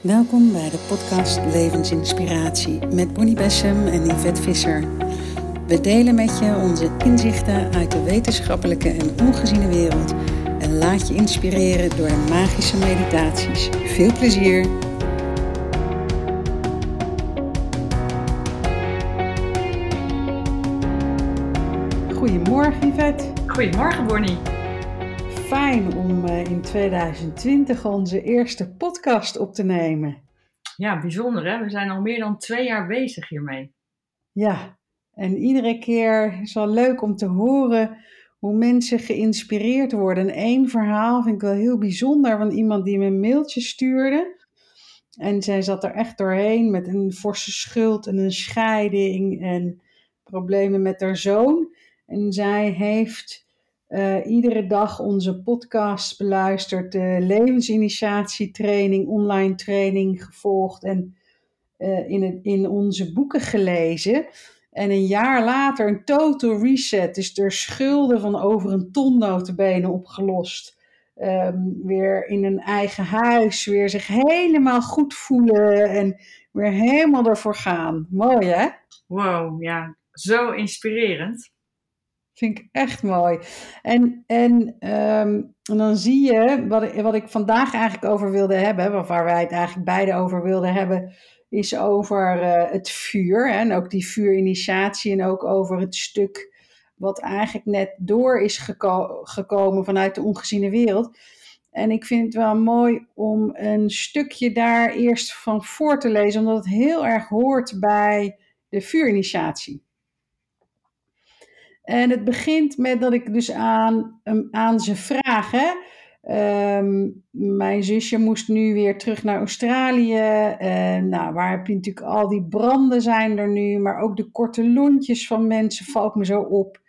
Welkom bij de podcast Levensinspiratie met Bonnie Bessem en Yvette Visser. We delen met je onze inzichten uit de wetenschappelijke en ongeziene wereld en laat je inspireren door de magische meditaties. Veel plezier! Goedemorgen Yvette. Goedemorgen Bonnie. Fijn om eh, in 2020 onze eerste podcast op te nemen. Ja, bijzonder hè. We zijn al meer dan twee jaar bezig hiermee. Ja, en iedere keer is wel leuk om te horen hoe mensen geïnspireerd worden. En één verhaal vind ik wel heel bijzonder van iemand die me een mailtje stuurde. En zij zat er echt doorheen met een forse schuld en een scheiding en problemen met haar zoon. En zij heeft uh, iedere dag onze podcast beluisterd, de levensinitiatietraining, online training gevolgd en uh, in, in onze boeken gelezen. En een jaar later een total reset, dus er schulden van over een ton notabene opgelost. Um, weer in een eigen huis, weer zich helemaal goed voelen en weer helemaal ervoor gaan. Mooi hè? Wow, ja, zo inspirerend. Vind ik echt mooi. En, en, um, en dan zie je, wat wat ik vandaag eigenlijk over wilde hebben, waar wij het eigenlijk beide over wilden hebben, is over uh, het vuur. Hè, en ook die vuurinitiatie en ook over het stuk wat eigenlijk net door is geko gekomen vanuit de ongeziene wereld. En ik vind het wel mooi om een stukje daar eerst van voor te lezen, omdat het heel erg hoort bij de vuurinitiatie. En het begint met dat ik dus aan, aan ze vraag. Hè? Um, mijn zusje moest nu weer terug naar Australië. En nou, waar heb je natuurlijk al die branden zijn er nu. Maar ook de korte lontjes van mensen valt me zo op.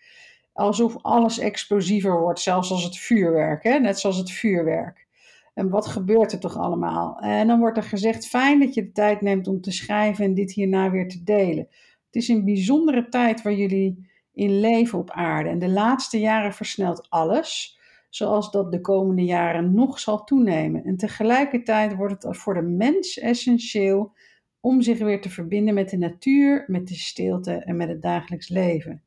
Alsof alles explosiever wordt, zelfs als het vuurwerk. Hè? Net zoals het vuurwerk. En wat gebeurt er toch allemaal? En dan wordt er gezegd, fijn dat je de tijd neemt om te schrijven en dit hierna weer te delen. Het is een bijzondere tijd waar jullie in leven op aarde. En de laatste jaren versnelt alles, zoals dat de komende jaren nog zal toenemen. En tegelijkertijd wordt het voor de mens essentieel om zich weer te verbinden met de natuur, met de stilte en met het dagelijks leven.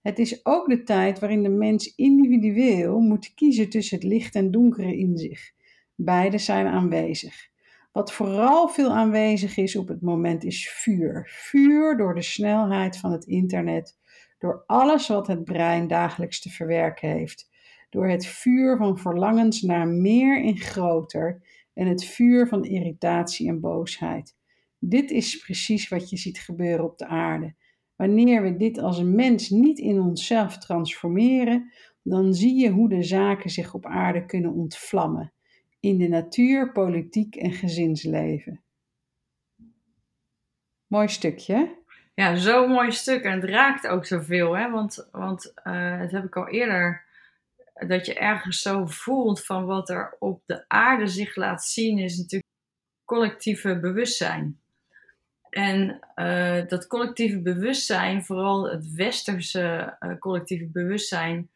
Het is ook de tijd waarin de mens individueel moet kiezen tussen het licht en donkere in zich. Beide zijn aanwezig. Wat vooral veel aanwezig is op het moment is vuur. Vuur door de snelheid van het internet, door alles wat het brein dagelijks te verwerken heeft, door het vuur van verlangens naar meer en groter en het vuur van irritatie en boosheid. Dit is precies wat je ziet gebeuren op de aarde. Wanneer we dit als een mens niet in onszelf transformeren, dan zie je hoe de zaken zich op aarde kunnen ontvlammen. In de natuur, politiek en gezinsleven. Mooi stukje. Ja, zo'n mooi stuk. En het raakt ook zoveel, hè? Want, want uh, dat heb ik al eerder. Dat je ergens zo voelt van wat er op de aarde zich laat zien, is natuurlijk collectieve bewustzijn. En uh, dat collectieve bewustzijn, vooral het westerse uh, collectieve bewustzijn,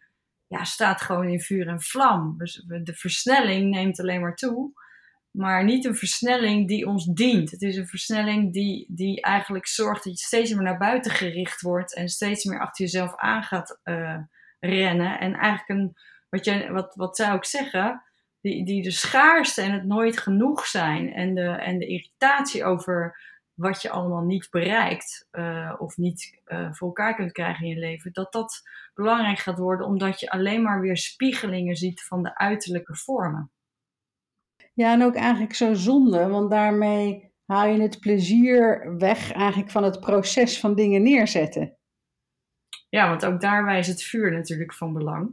ja, staat gewoon in vuur en vlam. Dus de versnelling neemt alleen maar toe maar niet een versnelling die ons dient. Het is een versnelling die, die eigenlijk zorgt dat je steeds meer naar buiten gericht wordt en steeds meer achter jezelf aan gaat uh, rennen. En eigenlijk een, wat, je, wat, wat zij ook zeggen, die, die de schaarste en het nooit genoeg zijn en de, en de irritatie over wat je allemaal niet bereikt uh, of niet uh, voor elkaar kunt krijgen in je leven, dat dat belangrijk gaat worden omdat je alleen maar weer spiegelingen ziet van de uiterlijke vormen. Ja, en ook eigenlijk zo zonde, want daarmee haal je het plezier weg eigenlijk van het proces van dingen neerzetten. Ja, want ook daarbij is het vuur natuurlijk van belang.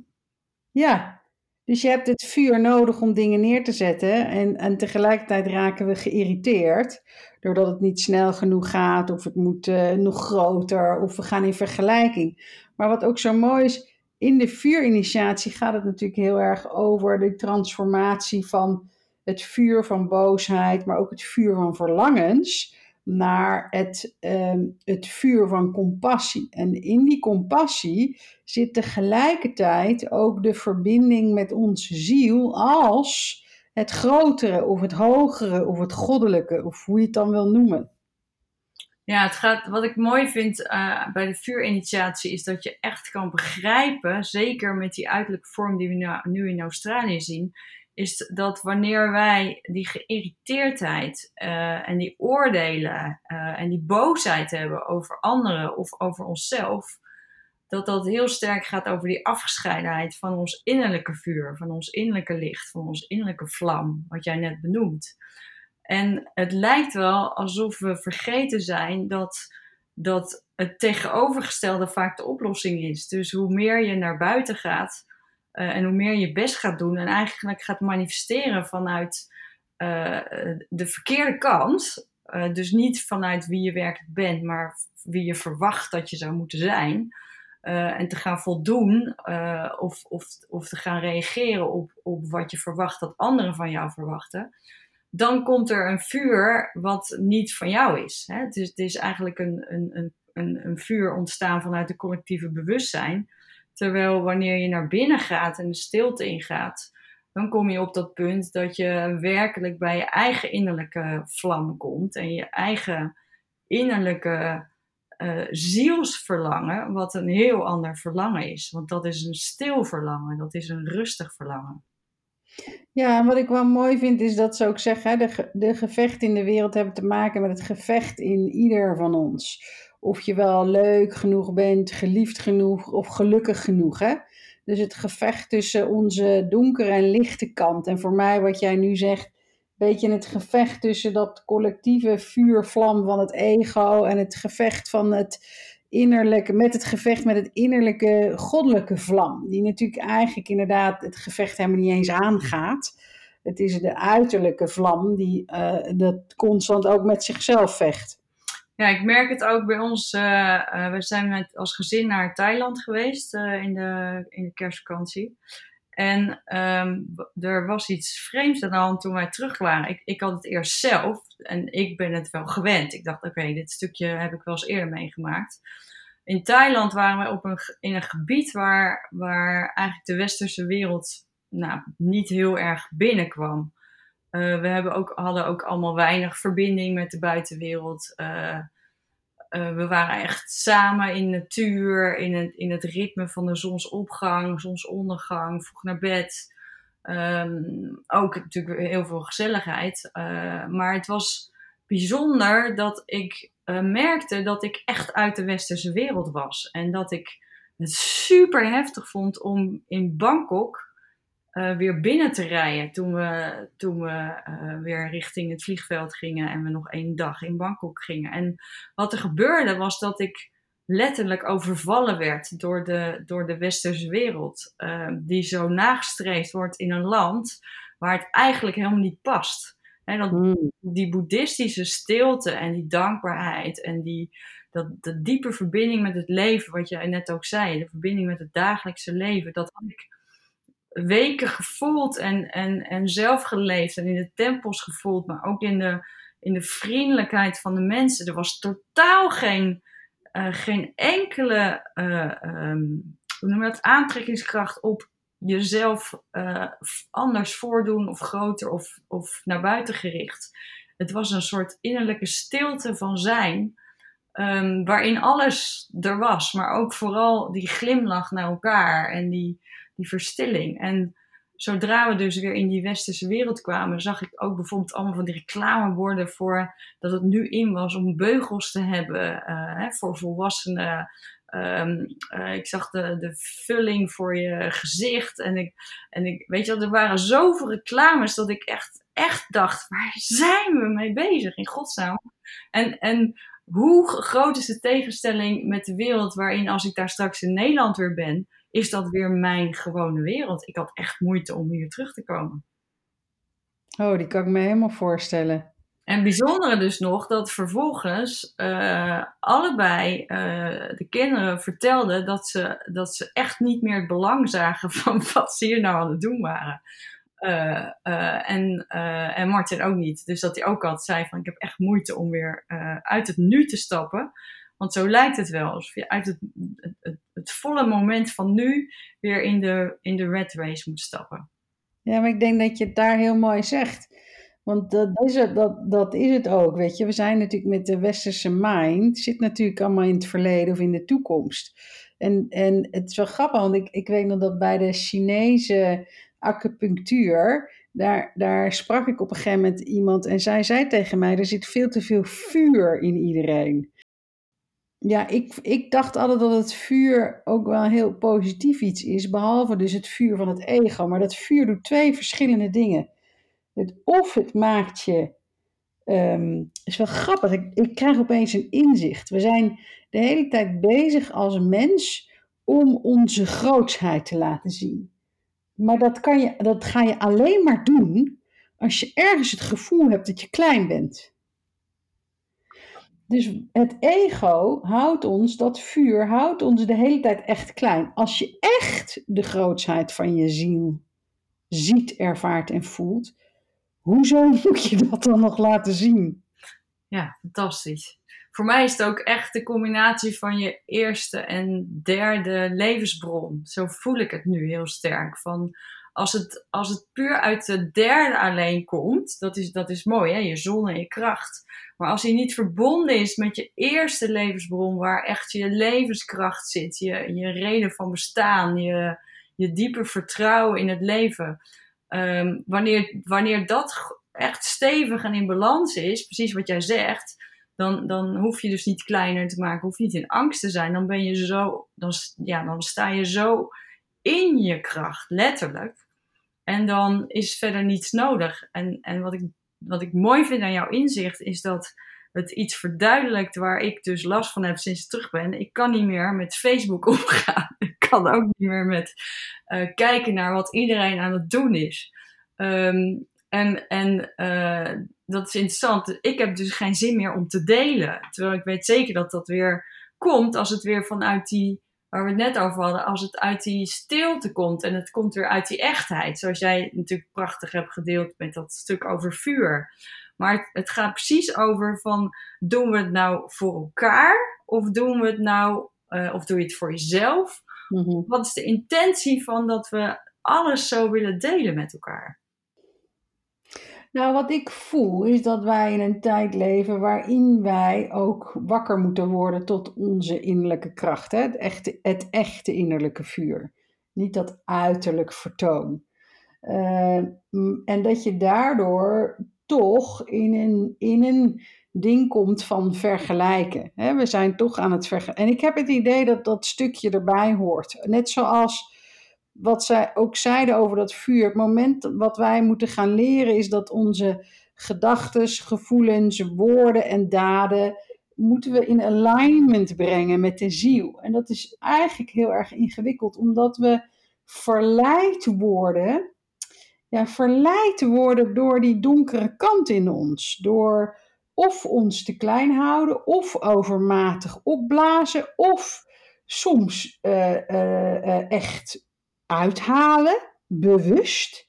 Ja, dus je hebt het vuur nodig om dingen neer te zetten en, en tegelijkertijd raken we geïrriteerd doordat het niet snel genoeg gaat of het moet uh, nog groter of we gaan in vergelijking. Maar wat ook zo mooi is, in de vuurinitiatie gaat het natuurlijk heel erg over de transformatie van het vuur van boosheid, maar ook het vuur van verlangens, naar het, uh, het vuur van compassie. En in die compassie zit tegelijkertijd ook de verbinding met onze ziel als het grotere of het hogere of het goddelijke, of hoe je het dan wil noemen. Ja, het gaat, wat ik mooi vind uh, bij de vuurinitiatie is dat je echt kan begrijpen, zeker met die uiterlijke vorm die we nu in Australië zien, is dat wanneer wij die geïrriteerdheid uh, en die oordelen uh, en die boosheid hebben over anderen of over onszelf, dat dat heel sterk gaat over die afgescheidenheid van ons innerlijke vuur, van ons innerlijke licht, van ons innerlijke vlam, wat jij net benoemt. En het lijkt wel alsof we vergeten zijn dat, dat het tegenovergestelde vaak de oplossing is. Dus hoe meer je naar buiten gaat uh, en hoe meer je best gaat doen en eigenlijk gaat manifesteren vanuit uh, de verkeerde kant. Uh, dus niet vanuit wie je werkelijk bent, maar wie je verwacht dat je zou moeten zijn. en te gaan voldoen of, of, of te gaan reageren op, op wat je verwacht dat anderen van jou verwachten dan komt er een vuur wat niet van jou is. Hè? Het, is het is eigenlijk een, een, een, een vuur ontstaan vanuit het collectieve bewustzijn. Terwijl wanneer je naar binnen gaat en de stilte ingaat, dan kom je op dat punt dat je werkelijk bij je eigen innerlijke vlam komt en je eigen innerlijke uh, zielsverlangen, wat een heel ander verlangen is. Want dat is een stil verlangen, dat is een rustig verlangen. Ja, en wat ik wel mooi vind is dat ze ook zeggen, de, de gevechten in de wereld hebben te maken met het gevecht in ieder van ons. Of je wel leuk genoeg bent, geliefd genoeg of gelukkig genoeg. Hè? Dus het gevecht tussen onze donkere en lichte kant. En voor mij, wat jij nu zegt, een beetje het gevecht tussen dat collectieve vuurvlam van het ego en het gevecht van het innerlijke, met het gevecht met het innerlijke goddelijke vlam. Die natuurlijk eigenlijk inderdaad het gevecht helemaal niet eens aangaat. Het is de uiterlijke vlam die uh, dat constant ook met zichzelf vecht. Ja, ik merk het ook bij ons. Uh, uh, we zijn met, als gezin naar Thailand geweest in, de, in de kerstvakantie. En um, er was iets vreemds aan toen wij terug waren. Ik, ik had het eerst zelf en ik ben het wel gewend. Ik dacht, oké, dit stukje heb ik wel eens eerder meegemaakt. In Thailand waren we op een, in een gebied waar, waar eigenlijk de westerse wereld nou, niet heel erg binnenkwam. Uh, we hebben ook, hadden ook allemaal weinig verbinding met de buitenwereld. Uh, uh, we waren echt samen in natuur, in het, in het ritme van de zonsopgang, zonsondergang, vroeg naar bed. Um, ook natuurlijk heel veel gezelligheid. Maar het was bijzonder dat ik merkte dat ik echt uit de westerse wereld was. En dat ik het super heftig vond om in Bangkok uh, weer binnen te rijden. Toen we, toen we uh, weer richting het vliegveld gingen en we nog één dag in Bangkok gingen. En wat er gebeurde was dat ik letterlijk overvallen werd door de, door de westerse wereld. Uh, die zo nagestreefd wordt in een land waar het eigenlijk helemaal niet past. En dat, mm. die boeddhistische stilte en die dankbaarheid en die, dat, de diepe verbinding met het leven, wat jij net ook zei, de verbinding met het dagelijkse leven, dat had ik weken gevoeld en, en, en zelf geleefd en in de tempels gevoeld, maar ook in de, in de vriendelijkheid van de mensen. Er was totaal geen, uh, geen enkele uh, um, hoe noem je dat, aantrekkingskracht op jezelf uh, anders voordoen of groter of, of naar buiten gericht. Het was een soort innerlijke stilte van zijn, um, waarin alles er was, maar ook vooral die glimlach naar elkaar en die, die verstilling. En zodra we dus weer in die westerse wereld kwamen, zag ik ook bijvoorbeeld allemaal van die reclameborden voor dat het nu in was om beugels te hebben uh, hè, voor volwassenen. Um, uh, ik zag de, de vulling voor je gezicht. En ik, en ik weet je er waren zoveel reclames dat ik echt, echt dacht: waar zijn we mee bezig in godsnaam? En, en hoe groot is de tegenstelling met de wereld waarin, als ik daar straks in Nederland weer ben, is dat weer mijn gewone wereld. Ik had echt moeite om hier terug te komen. Oh, die kan ik me helemaal voorstellen. En bijzondere dus nog dat vervolgens uh, allebei uh, de kinderen vertelden dat ze, dat ze echt niet meer het belang zagen van wat ze hier nou aan het doen waren. Uh, en, en Martin ook niet. Dus dat hij ook altijd zei van ik heb echt moeite om weer uit het nu te stappen. Want zo lijkt het wel, alsof je uit het, het, het, volle moment van nu weer in de, in de red race moet stappen. Ja, maar ik denk dat je het daar heel mooi zegt. Want dat is, het, dat, dat is het ook, weet je. We zijn natuurlijk met de westerse mind, zit natuurlijk allemaal in het verleden of in de toekomst. En, en het is wel grappig, want ik, ik weet nog dat bij de Chinese acupunctuur, daar, daar sprak ik op een gegeven moment iemand en zij zei tegen mij, er zit veel te veel vuur in iedereen. Ja, ik, ik dacht altijd dat het vuur ook wel heel positief iets is, behalve dus het vuur van het ego. Maar dat vuur doet twee verschillende dingen. Het, of het maakt je. Um, is wel grappig, ik, ik krijg opeens een inzicht. We zijn de hele tijd bezig als mens om onze grootsheid te laten zien. Maar dat, kan je, dat ga je alleen maar doen als je ergens het gevoel hebt dat je klein bent. Dus het ego houdt ons, dat vuur houdt ons de hele tijd echt klein. Als je echt de grootsheid van je ziel ziet, ervaart en voelt, hoezo moet je dat dan nog laten zien? Ja, fantastisch. Voor mij is het ook echt de combinatie van je eerste en derde levensbron. Zo voel ik het nu heel sterk. Van als het, als het puur uit de derde alleen komt, dat is, dat is mooi, hè? je zon en je kracht. Maar als hij niet verbonden is met je eerste levensbron, waar echt je levenskracht zit, je, je reden van bestaan, je, je diepe vertrouwen in het leven. Ehm, wanneer, wanneer dat echt stevig en in balans is, precies wat jij zegt, dan, dan hoef je dus niet kleiner te maken, hoef je niet in angst te zijn. Dan ben je zo, dan, ja, dan sta je zo in je kracht, letterlijk. En dan is verder niets nodig. En, en wat, ik, wat ik mooi vind aan jouw inzicht is dat het iets verduidelijkt waar ik dus last van heb sinds ik terug ben. Ik kan niet meer met Facebook omgaan. Ik kan ook niet meer met uh, kijken naar wat iedereen aan het doen is. Um, en en uh, dat is interessant. Ik heb dus geen zin meer om te delen. Terwijl ik weet zeker dat dat weer komt als het weer vanuit die waar we het net over hadden, als het uit die stilte komt en het komt weer uit die echtheid. Zoals jij natuurlijk prachtig hebt gedeeld met dat stuk over vuur. Maar het, gaat precies over van, doen we het nou voor elkaar? Of doen we het nou, uh, of doe je het voor jezelf? Mm-hmm. Wat is de intentie van dat we alles zo willen delen met elkaar? Nou, wat ik voel is dat wij in een tijd leven waarin wij ook wakker moeten worden tot onze innerlijke kracht. Hè? Het, echte, het echte innerlijke vuur. Niet dat uiterlijk vertoon. Uh, en dat je daardoor toch in een, in een ding komt van vergelijken. Hè? We zijn toch aan het vergelijken. En ik heb het idee dat dat stukje erbij hoort. Net zoals wat zij ook zeiden over dat vuur. Het moment wat wij moeten gaan leren is dat onze gedachten, gevoelens, woorden en daden moeten we in alignment brengen met de ziel. En dat is eigenlijk heel erg ingewikkeld, omdat we verleid worden, ja, verleid worden door die donkere kant in ons. Door of ons te klein houden, of overmatig opblazen, of soms uh, uh, echt uithalen, bewust,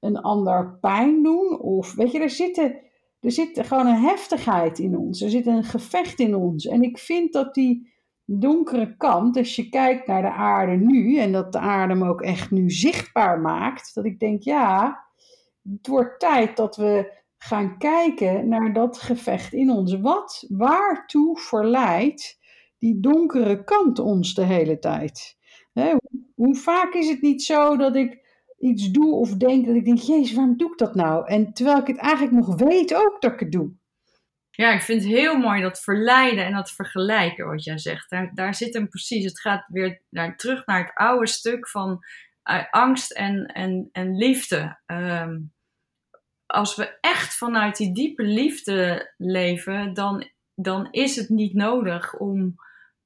een ander pijn doen. Of weet je, er, zitten, er zit gewoon een heftigheid in ons. Er zit een gevecht in ons. En ik vind dat die donkere kant, als je kijkt naar de aarde nu, en dat de aarde hem ook echt nu zichtbaar maakt, dat ik denk, ja, het wordt tijd dat we gaan kijken naar dat gevecht in ons. Wat, waartoe verleidt die donkere kant ons de hele tijd? Hoe vaak is het niet zo dat ik iets doe of denk dat ik denk, jezus, waarom doe ik dat nou? En terwijl ik het eigenlijk nog weet ook dat ik het doe. Ja, ik vind het heel mooi dat verleiden en dat vergelijken wat jij zegt. Daar, daar zit hem precies. Het gaat weer naar, terug naar het oude stuk van uh, angst en, en, en liefde. Um, als we echt vanuit die diepe liefde leven, dan, dan is het niet nodig om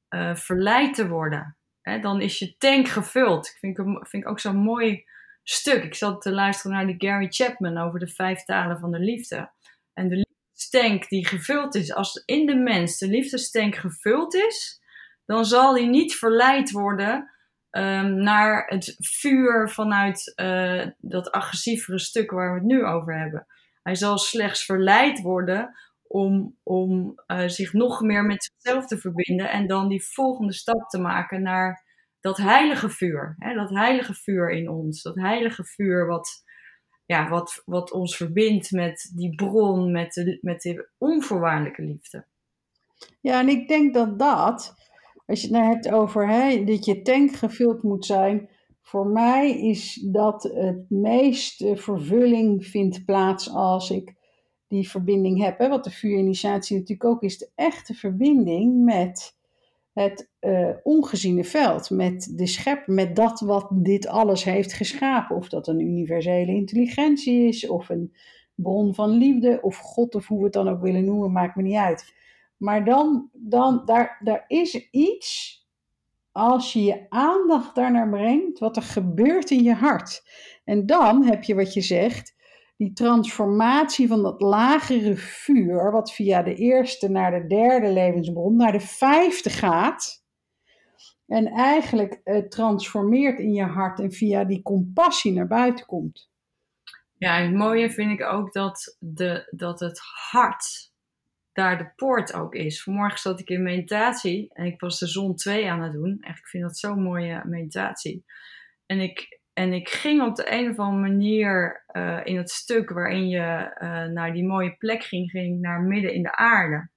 uh, verleid te worden hè, dan is je tank gevuld. Ik vind, vind ik ook zo'n mooi stuk. Ik zat te luisteren naar die Gary Chapman over de vijf talen van de liefde. En de liefdestank die gevuld is, als in de mens de liefdestank gevuld is, dan zal die niet verleid worden um, naar het vuur vanuit uh, dat agressievere stuk waar we het nu over hebben. Hij zal slechts verleid worden om, om uh, zich nog meer met zichzelf te verbinden en dan die volgende stap te maken naar dat heilige vuur. Hè, dat heilige vuur in ons. Dat heilige vuur wat, ja, wat, wat ons verbindt met die bron, met de, met de onvoorwaardelijke liefde. Ja, en ik denk dat dat, als je het nou hebt over dat je tank gevuld moet zijn, voor mij is dat het meeste vervulling vindt plaats als ik die verbinding heb. Hè? Wat de vuurinitiatie natuurlijk ook is, de echte verbinding met het uh, ongeziene veld, met de schep, met dat wat dit alles heeft geschapen. Of dat een universele intelligentie is, of een bron van liefde, of God, of hoe we het dan ook willen noemen, maakt me niet uit. Maar dan, dan daar, daar is iets, als je je aandacht daarnaar brengt, wat er gebeurt in je hart. En dan heb je wat je zegt, die transformatie van dat lagere vuur, wat via de eerste naar de derde levensbron, naar de vijfde gaat. En eigenlijk uh, transformeert in je hart en via die compassie naar buiten komt. Ja, het mooie vind ik ook dat, de, dat het hart daar de poort ook is. Vanmorgen zat ik in meditatie en ik was de zon 2 aan het doen. Echt, ik vind dat zo'n mooie meditatie. En ik, en ik ging op de een of andere manier uh, in het stuk waarin je uh, naar die mooie plek ging, ging naar midden in de aarde.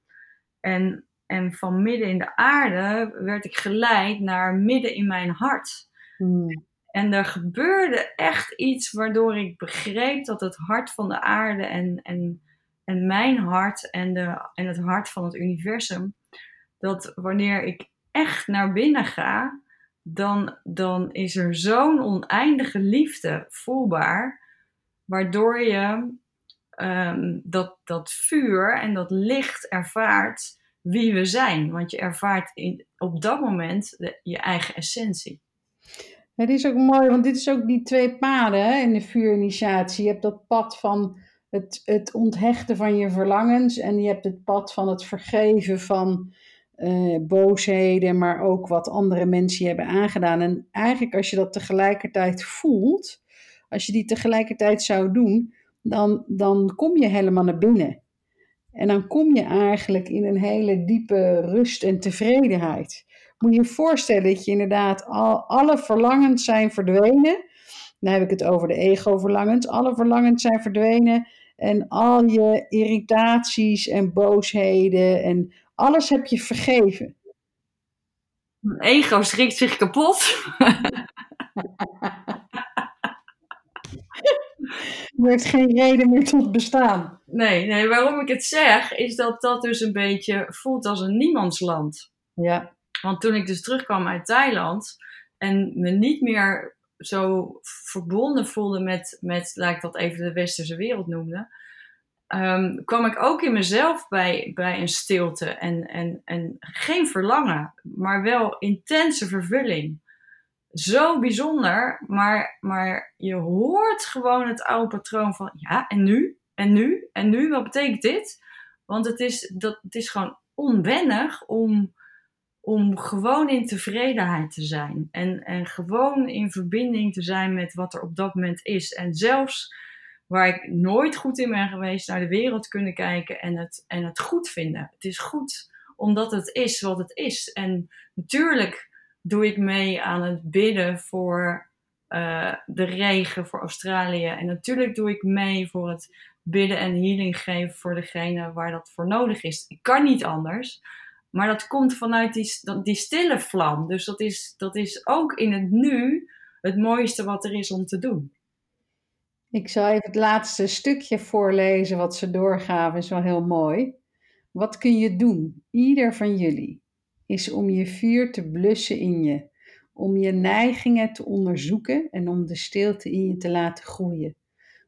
En, en van midden in de aarde werd ik geleid naar midden in mijn hart. Hmm. En er gebeurde echt iets waardoor ik begreep dat het hart van de aarde en, en, en mijn hart en, de, en het hart van het universum, dat wanneer ik echt naar binnen ga, dan, dan is er zo'n oneindige liefde voelbaar, waardoor je um, dat, dat vuur en dat licht ervaart wie we zijn. Want je ervaart in, op dat moment je eigen essentie. Het is ook mooi, want dit is ook die twee paden hè, in de vuurinitiatie. Je hebt dat pad van het, het onthechten van je verlangens en je hebt het pad van het vergeven van uh, boosheden, maar ook wat andere mensen hebben aangedaan. En eigenlijk als je dat tegelijkertijd voelt, als je die tegelijkertijd zou doen, dan, dan kom je helemaal naar binnen. En dan kom je eigenlijk in een hele diepe rust en tevredenheid. Moet je je voorstellen dat je inderdaad al, alle verlangens zijn verdwenen. Dan heb ik het over de ego-verlangens. Alle verlangens zijn verdwenen. En al je irritaties en boosheden en alles heb je vergeven. Mijn ego schrikt zich kapot. Er heeft geen reden meer tot bestaan. Nee, nee, waarom ik het zeg, is dat dat dus een beetje voelt als een niemandsland. Ja. Want toen ik dus terugkwam uit Thailand en me niet meer zo verbonden voelde met, met laat ik dat even de westerse wereld noemde, um, kwam ik ook in mezelf bij, bij een stilte en, en, en geen verlangen, maar wel intense vervulling. Zo bijzonder, maar, maar je hoort gewoon het oude patroon van ja, en nu? En nu? En nu? Wat betekent dit? Want het is, dat, het is gewoon onwennig om, om gewoon in tevredenheid te zijn. En, en gewoon in verbinding te zijn met wat er op dat moment is. En zelfs waar ik nooit goed in ben geweest, naar de wereld kunnen kijken en het, en het goed vinden. Het is goed omdat het is wat het is. En natuurlijk doe ik mee aan het bidden voor uh, de regen voor Australië. En natuurlijk doe ik mee voor het bidden en healing geven voor degene waar dat voor nodig is. Ik kan niet anders. Maar dat komt vanuit die, die stille vlam. Dus dat is, dat is ook in het nu het mooiste wat er is om te doen. Ik zal even het laatste stukje voorlezen wat ze doorgaven, is wel heel mooi. Wat kun je doen, ieder van jullie, is om je vuur te blussen in je, om je neigingen te onderzoeken en om de stilte in je te laten groeien.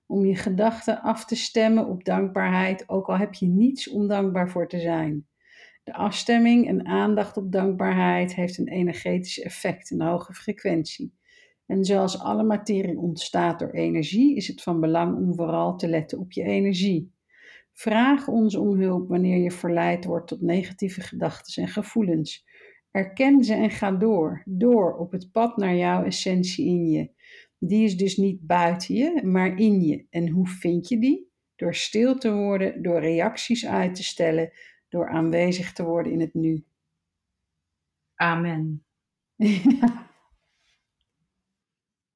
Om je gedachten af te stemmen op dankbaarheid, ook al heb je niets om dankbaar voor te zijn. De afstemming en aandacht op dankbaarheid heeft een energetisch effect, een hoge frequentie. En zoals alle materie ontstaat door energie, is het van belang om vooral te letten op je energie. Vraag ons om hulp wanneer je verleid wordt tot negatieve gedachten en gevoelens. Erken ze en ga door, door op het pad naar jouw essentie in je. Die is dus niet buiten je, maar in je. En hoe vind je die? Door stil te worden, door reacties uit te stellen, door aanwezig te worden in het nu. Amen.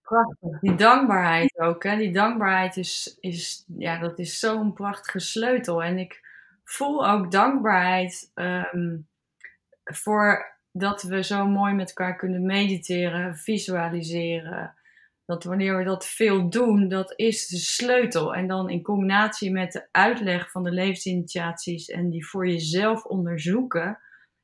Prachtig. Die dankbaarheid ook, hè. Die dankbaarheid is is ja, dat is zo'n prachtige sleutel. En ik voel ook dankbaarheid, ehm, voor dat we zo mooi met elkaar kunnen mediteren, visualiseren. Dat wanneer we dat veel doen, dat is de sleutel. En dan in combinatie met de uitleg van de levensinitiaties en die voor jezelf onderzoeken,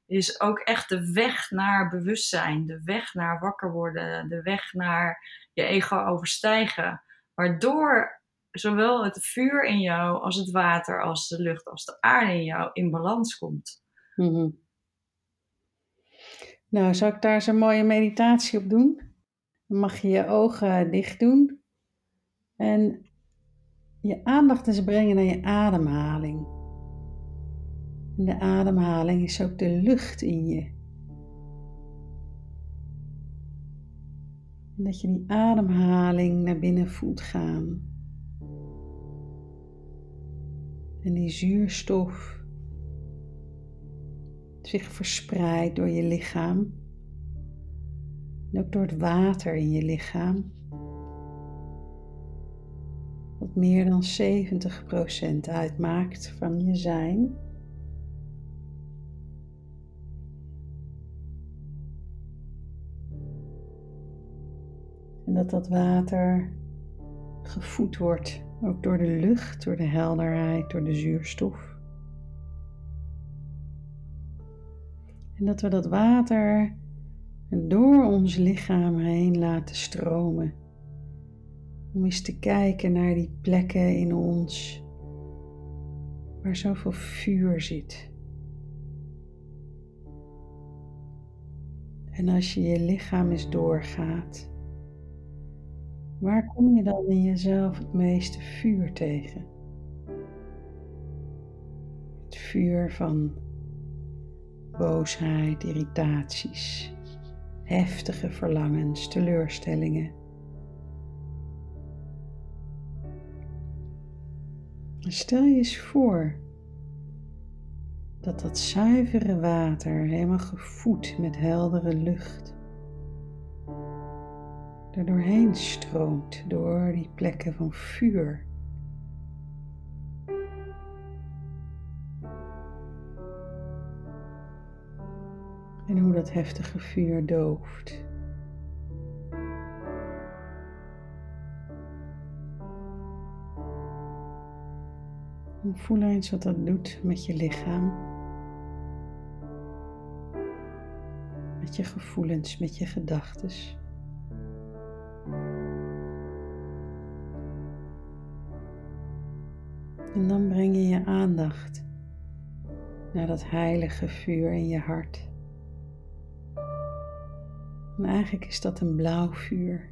is ook echt de weg naar bewustzijn, de weg naar wakker worden, de weg naar je ego overstijgen. Waardoor zowel het vuur in jou als het water, als de lucht, als de aarde in jou in balans komt. Mhm. Nou, zal ik daar eens een mooie meditatie op doen? Dan mag je je ogen dicht doen en je aandacht eens brengen naar je ademhaling. En de ademhaling is ook de lucht in je. En dat je die ademhaling naar binnen voelt gaan. En die zuurstof zich verspreidt door je lichaam. En ook door het water in je lichaam. Wat meer dan 70% uitmaakt van je zijn. En dat dat water gevoed wordt, ook door de lucht, door de helderheid, door de zuurstof. En dat we dat water door ons lichaam heen laten stromen. Om eens te kijken naar die plekken in ons waar zoveel vuur zit. En als je je lichaam eens doorgaat, waar kom je dan in jezelf het meeste vuur tegen? Het vuur van boosheid, irritaties, heftige verlangens, teleurstellingen. Stel je eens voor dat dat zuivere water, helemaal gevoed met heldere lucht, er doorheen stroomt door die plekken van vuur. En hoe dat heftige vuur dooft. voel eens wat dat doet met je lichaam. Met je gevoelens, met je gedachten. En dan breng je je aandacht naar dat heilige vuur in je hart. En eigenlijk is dat een blauw vuur.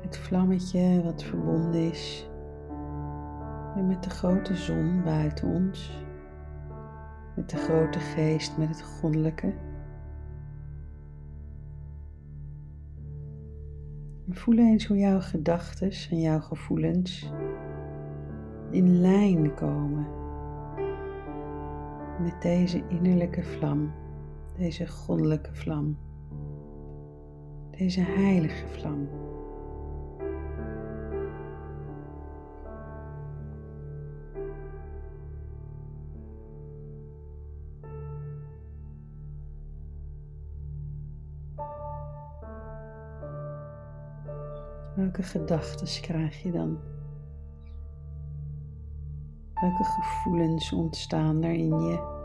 Het vlammetje wat verbonden is met de grote zon buiten ons, met de grote geest, met het goddelijke. Voel eens hoe jouw gedachten en jouw gevoelens in lijn komen met deze innerlijke vlam, deze goddelijke vlam, deze heilige vlam. Welke gedachten krijg je dan? Welke gevoelens ontstaan er in je?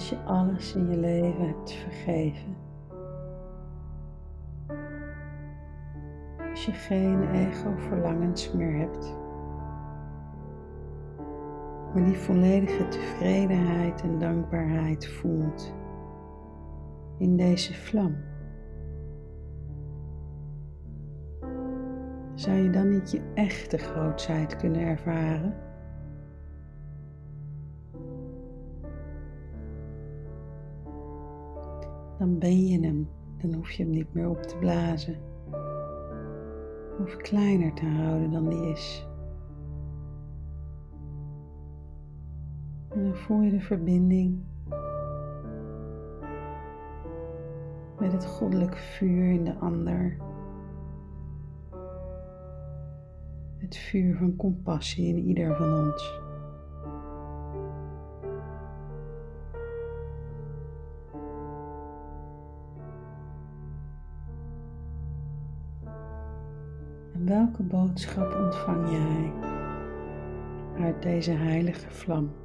Als je alles in je leven hebt vergeven. Als je geen ego-verlangens meer hebt. maar die volledige tevredenheid en dankbaarheid voelt in deze vlam. Zou je dan niet je echte grootheid kunnen ervaren? Dan ben je hem, dan hoef je hem niet meer op te blazen of kleiner te houden dan die is. En dan voel je de verbinding met het goddelijk vuur in de ander. Het vuur van compassie in ieder van ons. Welke boodschap ontvang jij uit deze heilige vlam?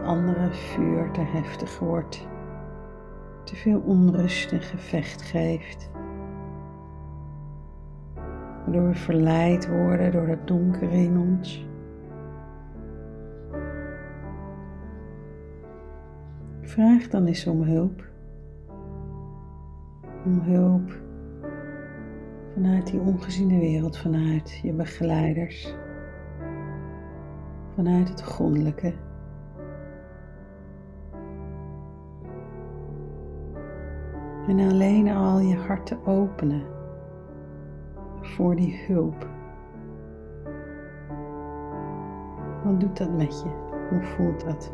Andere vuur te heftig wordt, te veel onrust en gevecht geeft, waardoor we verleid worden door het donker in ons. Vraag dan eens om hulp. Om hulp vanuit die ongeziene wereld, vanuit je begeleiders, vanuit het grondelijke. En alleen al je hart te openen voor die hulp. Wat doet dat met je? Hoe voelt dat?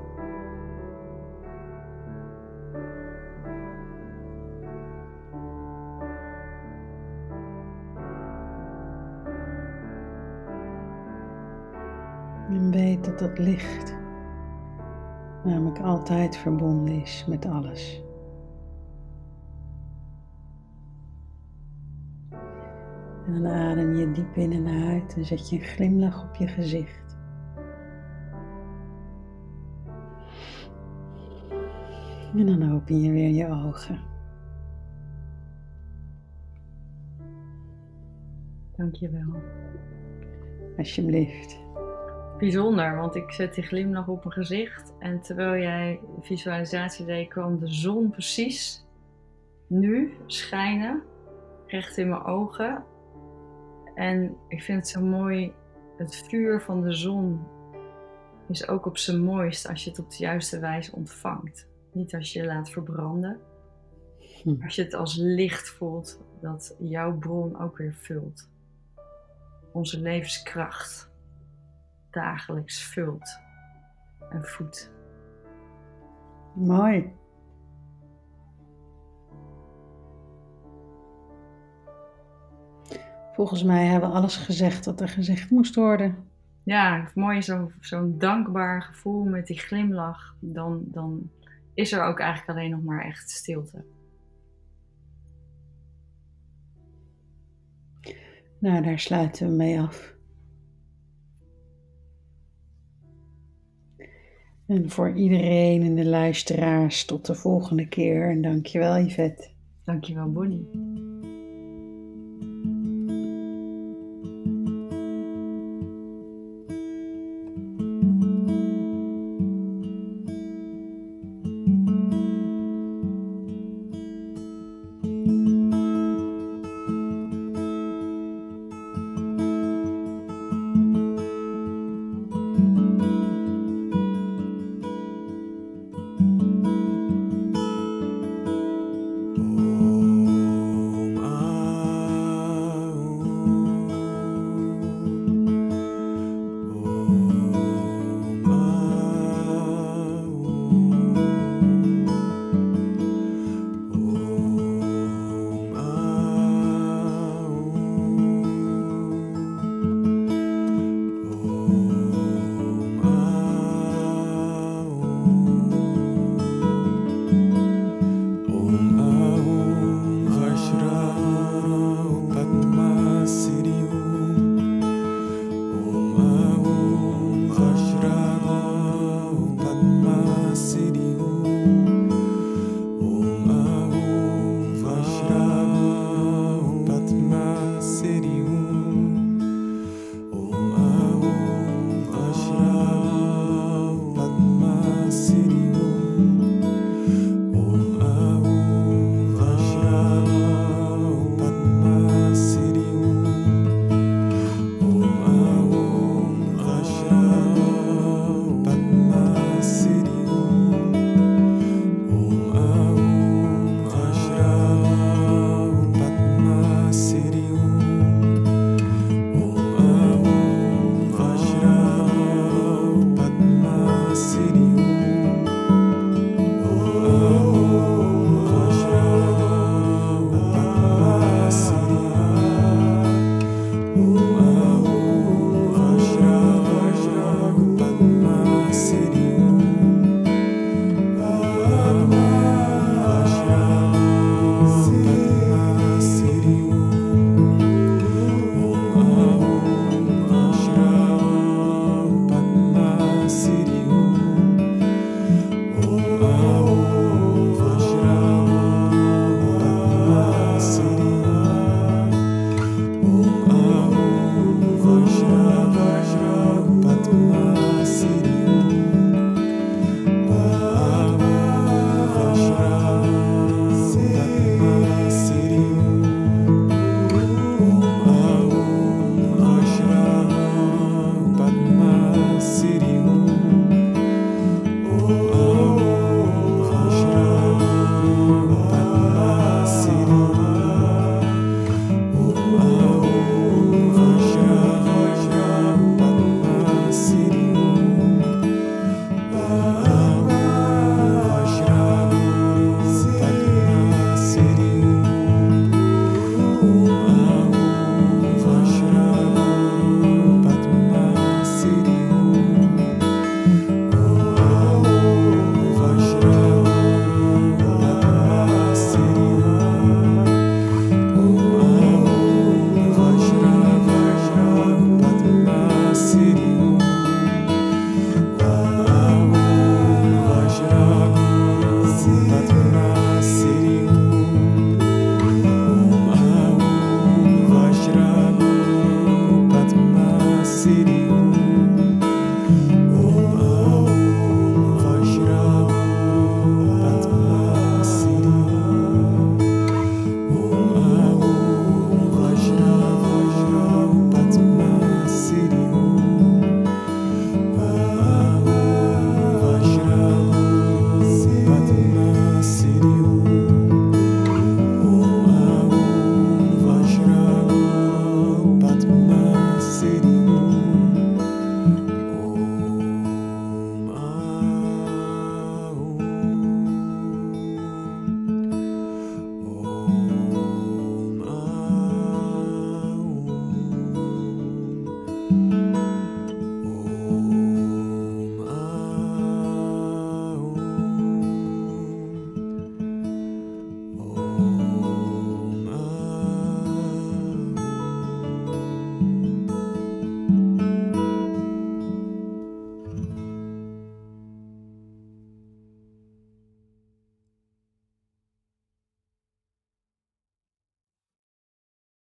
En weet dat dat licht namelijk altijd verbonden is met alles. En dan adem je diep in en uit en zet je een glimlach op je gezicht. En dan open je weer je ogen. Dankjewel. Alsjeblieft. Bijzonder, want ik zet die glimlach op mijn gezicht. En terwijl jij visualisatie deed, kwam de zon precies nu schijnen. Recht in mijn ogen. En ik vind het zo mooi, het vuur van de zon is ook op zijn mooist als je het op de juiste wijze ontvangt. Niet als je je laat verbranden, Hm. als je het als licht voelt dat jouw bron ook weer vult. Onze levenskracht dagelijks vult en voedt. Mooi. Volgens mij hebben we alles gezegd wat er gezegd moest worden. Ja, mooi zo- zo'n dankbaar gevoel met die glimlach. Dan, dan is er ook eigenlijk alleen nog maar echt stilte. Nou, daar sluiten we mee af. En voor iedereen en de luisteraars tot de volgende keer. En dankjewel Yvette. Dankjewel, Bonnie.